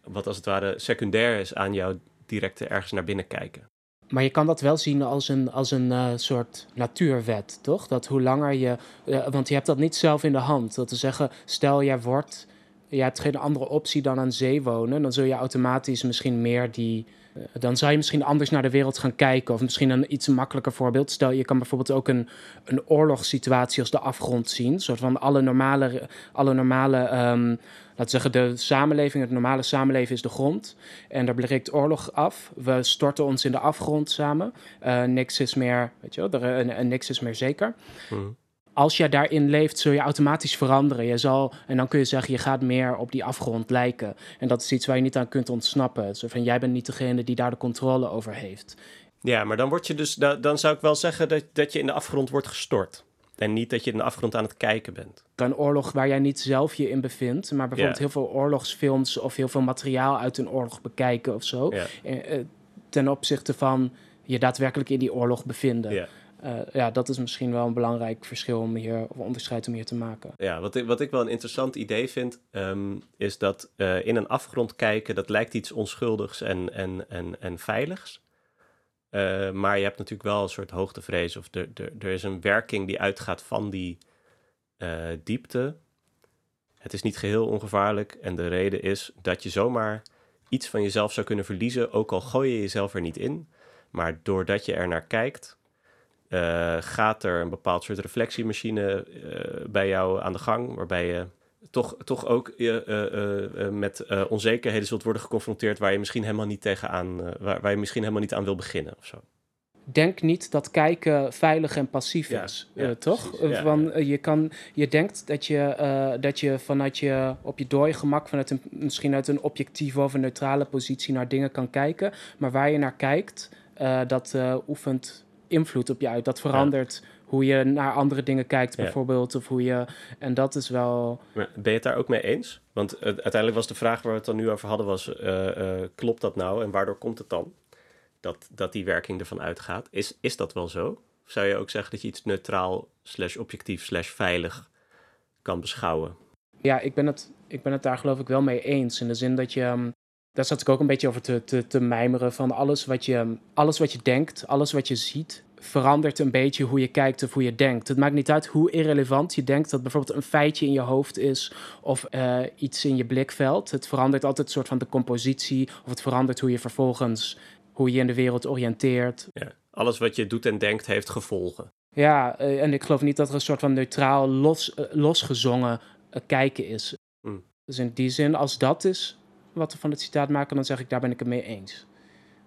wat als het ware secundair is aan jouw directe ergens naar binnen kijken. Maar je kan dat wel zien als een, als een uh, soort natuurwet, toch? Dat hoe langer je. Uh, want je hebt dat niet zelf in de hand. Dat te zeggen, stel jij wordt. Je hebt geen andere optie dan aan zee wonen. Dan zul je automatisch misschien meer die. Uh, dan zou je misschien anders naar de wereld gaan kijken. Of misschien een iets makkelijker voorbeeld. Stel, je kan bijvoorbeeld ook een, een oorlogssituatie als de afgrond zien. Een soort van alle normale. Alle normale um, laten zeggen, de samenleving, het normale samenleven is de grond. En daar breekt oorlog af. We storten ons in de afgrond samen. Uh, niks is meer, weet je wel, er, uh, niks is meer zeker. Mm. Als je daarin leeft, zul je automatisch veranderen. Je zal, en dan kun je zeggen, je gaat meer op die afgrond lijken. En dat is iets waar je niet aan kunt ontsnappen. Zo van, jij bent niet degene die daar de controle over heeft. Ja, maar dan word je dus, dan zou ik wel zeggen dat, dat je in de afgrond wordt gestort. En niet dat je in de afgrond aan het kijken bent. Een oorlog waar jij niet zelf je in bevindt, maar bijvoorbeeld heel veel oorlogsfilms of heel veel materiaal uit een oorlog bekijken of zo. Eh, ten opzichte van je daadwerkelijk in die oorlog bevinden. Ja. Uh, ja, dat is misschien wel een belangrijk verschil om hier, of onderscheid om hier te maken. Ja, wat ik, wat ik wel een interessant idee vind, um, is dat uh, in een afgrond kijken, dat lijkt iets onschuldigs en, en, en, en veiligs. Eh, maar je hebt natuurlijk wel een soort hoogtevrees. Of er, er, er is een werking die uitgaat van die eh, diepte. Het is niet geheel ongevaarlijk. En de reden is dat je zomaar iets van jezelf zou kunnen verliezen. Ook al gooi je jezelf er niet in. Maar doordat je er naar kijkt, eh, gaat er een bepaald soort reflectiemachine bij jou aan de gang. Waarbij je toch, toch ook uh, met onzekerheden zult worden geconfronteerd waar je misschien helemaal niet tegenaan, waar, waar je misschien helemaal niet aan wil beginnen of zo. Denk niet dat kijken veilig en passief is, toch? Van, je, kan, je denkt dat je, dat je vanuit je op je dooi gemak, vanuit een, misschien uit een objectieve of een neutrale positie naar dingen kan kijken. Maar waar je naar kijkt, dat oefent invloed op je uit. Dat verandert hoe je naar andere dingen kijkt, bijvoorbeeld. Of hoe je. En dat is wel. Maar ben je het daar ook mee eens? Want uiteindelijk was de vraag waar we het dan nu over hadden: was, uh, klopt dat nou en waardoor komt het dan? Dat, dat die werking ervan uitgaat. Is, is dat wel zo? Of zou je ook zeggen dat je iets neutraal, slash objectief, slash veilig kan beschouwen? Ja, ik ben, het, ik ben het daar geloof ik wel mee eens. In de zin dat je. Ehm, daar zat ik ook een beetje over te, te, te mijmeren. Van alles wat, je, alles wat je denkt, alles wat je ziet, verandert een beetje hoe je kijkt of hoe je denkt. Het maakt niet uit hoe irrelevant je denkt dat bijvoorbeeld een feitje in je hoofd is of uh, iets in je blikveld. Het verandert altijd een soort van de compositie of het verandert hoe je vervolgens hoe je in de wereld oriënteert. Ja, alles wat je doet en denkt heeft gevolgen. Ja, uh, en ik geloof niet dat er een soort van neutraal, los, uh, losgezongen kijken is. Mm. Dus in die zin, als dat is wat we van het citaat maken, dan zeg ik daar ben ik het mee eens.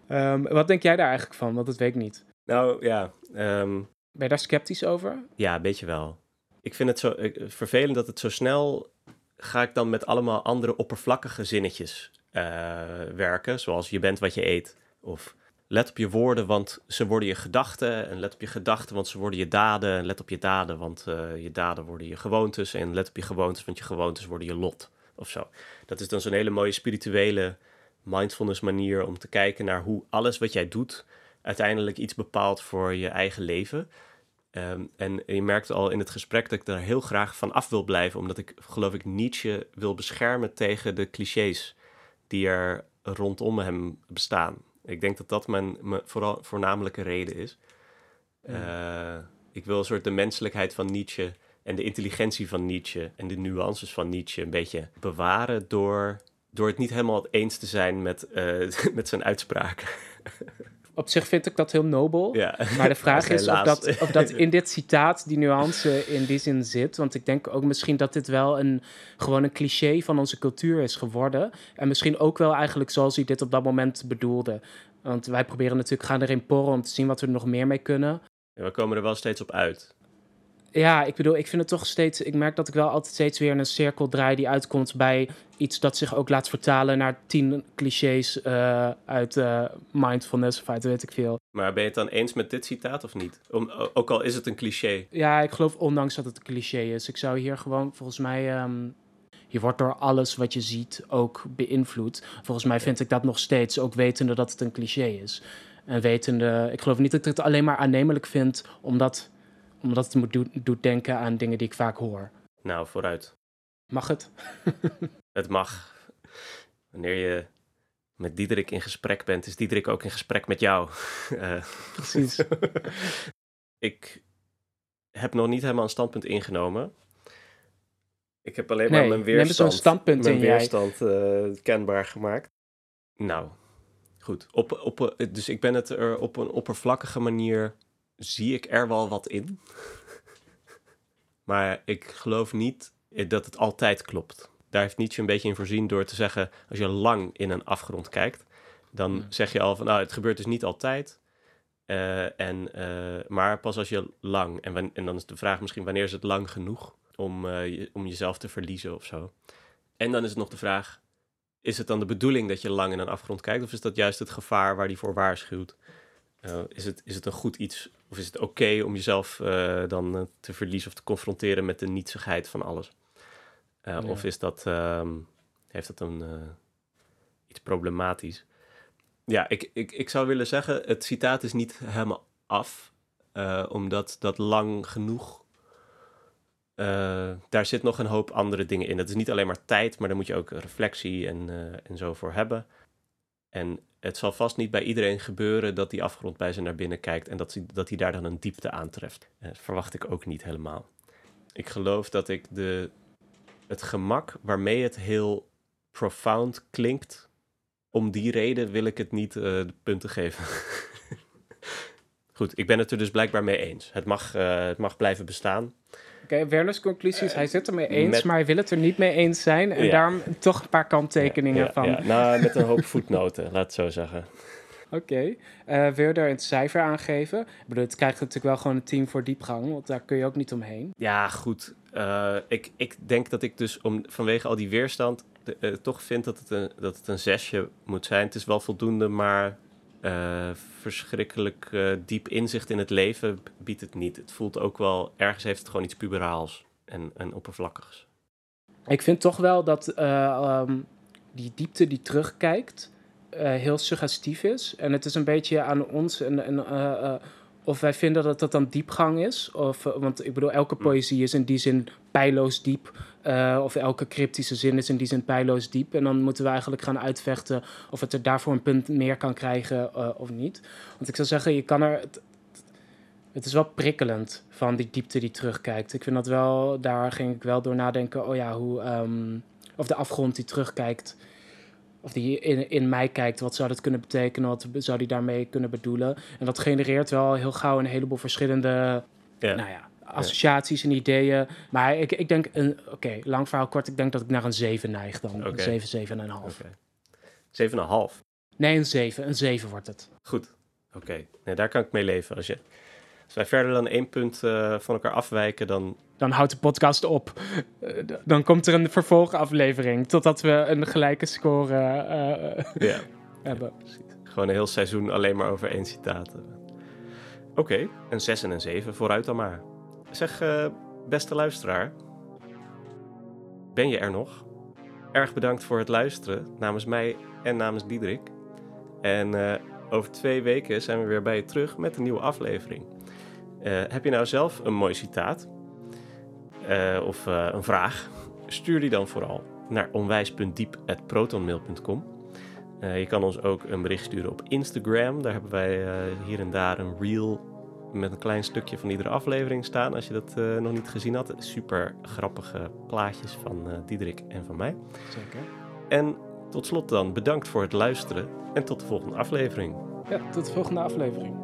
Um, wat denk jij daar eigenlijk van? Want dat weet ik niet. Nou ja. Um, ben je daar sceptisch over? Ja, een beetje wel. Ik vind het zo vervelend dat het zo snel ga ik dan met allemaal andere oppervlakkige zinnetjes uh, werken. Zoals je bent wat je eet. Of let op je woorden, want ze worden je gedachten. En let op je gedachten, want ze worden je daden. En let op je daden, want uh, je daden worden je gewoontes. En let op je gewoontes, want je gewoontes worden je lot. Of zo. Dat is dan zo'n hele mooie spirituele mindfulness manier om te kijken naar hoe alles wat jij doet uiteindelijk iets bepaalt voor je eigen leven. Ehm, en je merkt al in het gesprek dat ik daar heel graag van af wil blijven, omdat ik geloof ik Nietzsche wil beschermen tegen de clichés die er rondom hem bestaan. Ik denk dat dat mijn, mijn vooral, voornamelijke reden is. Uh, ik wil een soort de menselijkheid van Nietzsche en de intelligentie van Nietzsche en de nuances van Nietzsche een beetje bewaren door, door het niet helemaal eens te zijn met, uh, met zijn uitspraken. Op zich vind ik dat heel nobel. Ja. Maar de vraag is of dat, of dat in dit citaat die nuance in die zin zit. Want ik denk ook misschien dat dit wel een, gewoon een cliché van onze cultuur is geworden. En misschien ook wel eigenlijk zoals hij dit op dat moment bedoelde. Want wij proberen natuurlijk gaan erin porren om te zien wat we er nog meer mee kunnen. Ja, we komen er wel steeds op uit ja, ik bedoel, ik vind het toch steeds. Ik merk dat ik wel altijd steeds weer in een cirkel draai die uitkomt bij iets dat zich ook laat vertalen naar tien clichés uh, uit uh, mindfulness of uit weet ik veel. Maar ben je het dan eens met dit citaat of niet? Om, ook al is het een cliché. Ja, ik geloof ondanks dat het een cliché is. Ik zou hier gewoon, volgens mij. Um, je wordt door alles wat je ziet ook beïnvloed. Volgens mij vind ik dat nog steeds, ook wetende dat het een cliché is. En wetende, ik geloof niet dat ik het alleen maar aannemelijk vind, omdat omdat het me doet, doet denken aan dingen die ik vaak hoor. Nou, vooruit. Mag het? het mag. Wanneer je met Diederik in gesprek bent, is Diederik ook in gesprek met jou. Uh, Precies. ik heb nog niet helemaal een standpunt ingenomen. Ik heb alleen maar mijn weerstand, standpunt mijn weerstand uh, kenbaar gemaakt. Nou, goed. Op, op, dus ik ben het er op een oppervlakkige manier zie ik er wel wat in. maar ik geloof niet dat het altijd klopt. Daar heeft Nietzsche een beetje in voorzien door te zeggen: als je lang in een afgrond kijkt, dan zeg je al van nou, het gebeurt dus niet altijd. Uh, en, uh, maar pas als je lang, en, en dan is de vraag misschien wanneer is het lang genoeg om, uh, je, om jezelf te verliezen of zo. En dan is het nog de vraag, is het dan de bedoeling dat je lang in een afgrond kijkt of is dat juist het gevaar waar die voor waarschuwt? Is, het, is het een goed iets of is het oké om jezelf uh, dan uh, te verliezen of te confronteren met de nietsigheid van alles? Ja. Of is dat, um, heeft dat een iets problematisch? Ja, ik, ik, ik zou willen zeggen, het citaat is niet helemaal af, omdat dat lang genoeg daar zit nog een hoop andere dingen in. Het is niet alleen maar tijd, maar daar moet je ook reflectie en, en zo voor hebben. En het zal vast niet bij iedereen gebeuren dat die afgrond bij ze naar binnen kijkt en dat dat hij daar dan een diepte aantreft. Dat verwacht ik ook niet helemaal. Ik geloof dat ik de, het gemak waarmee het heel profound klinkt, om die reden wil ik het niet uh, de punten geven. Goed, ik ben het er dus blijkbaar mee eens. Het mag, uh, het mag blijven bestaan. Oké, okay, Werner's conclusies, hij zit er mee eens, met... maar hij wil het er niet mee eens zijn. En ja. daarom toch een paar kanttekeningen ja, van. Nou, met een hoop voetnoten, laat het zo zeggen. Oké, okay. uh, wil je daar een cijfer aan geven? Ik bedoel, het krijgt natuurlijk wel gewoon een team voor diepgang, want daar kun je ook niet omheen. Ja, goed. Uh, ik, ik denk dat ik dus om, vanwege al die weerstand de, uh, toch vind dat het, een, dat het een zesje moet zijn. Het is wel voldoende, maar uh, verschrikkelijk uh, diep inzicht in het leven biedt het niet. Het voelt ook wel, ergens heeft het gewoon iets puberaals en, en oppervlakkigs. Ik vind toch wel dat uh, um, die diepte die terugkijkt heel suggestief is. En het is een beetje aan ons en, en of wij vinden dat dat dan diepgang is. Of, want ik bedoel, elke poëzie is in die zin pijloos diep. Uh, of elke cryptische zin is in die zin pijloos diep. En dan moeten we eigenlijk gaan uitvechten of het er daarvoor een punt meer kan krijgen uh, of niet. Want ik zou zeggen, je kan er. Het, het is wel prikkelend van die diepte die terugkijkt. Ik vind dat wel, daar ging ik wel door nadenken. Oh ja, hoe. Um, of de afgrond die terugkijkt of die in, in mij kijkt, wat zou dat kunnen betekenen, wat zou die daarmee kunnen bedoelen. En dat genereert wel heel gauw een heleboel verschillende ja. Nou ja, associaties en ideeën. Maar ik, ik denk, oké, okay, lang verhaal kort, ik denk dat ik naar een 7 neig dan. Okay. Een 7, 7 en een half. Okay. 7,5? Nee, een 7. Een 7 wordt het. Goed, oké. Nee, daar kan ik mee leven. Als, je, als wij verder dan één punt uh, van elkaar afwijken, dan dan houdt de podcast op. Uh, dan komt er een vervolgaflevering totdat we een gelijke score uh, hebben. Ja, Gewoon een heel seizoen alleen maar over één citaat. Oké, okay, een 6 en een 7, vooruit dan maar. Zeg, uh, beste luisteraar, ben je er nog? Erg bedankt voor het luisteren namens mij en namens Diederik. En over twee weken zijn we weer bij je terug met een nieuwe aflevering. heb je nou zelf een mooi citaat? of een vraag, stuur die dan vooral naar onwijs.diep.protonmail.com. Je kan ons ook een bericht sturen op Instagram. Daar hebben wij hier en daar een reel met een klein stukje van iedere aflevering staan. Als je dat eh, nog niet gezien had. Super grappige plaatjes van uh, Diederik en van mij. Zeker. En tot slot dan, bedankt voor het luisteren. En tot de volgende aflevering. Ja, tot de volgende aflevering.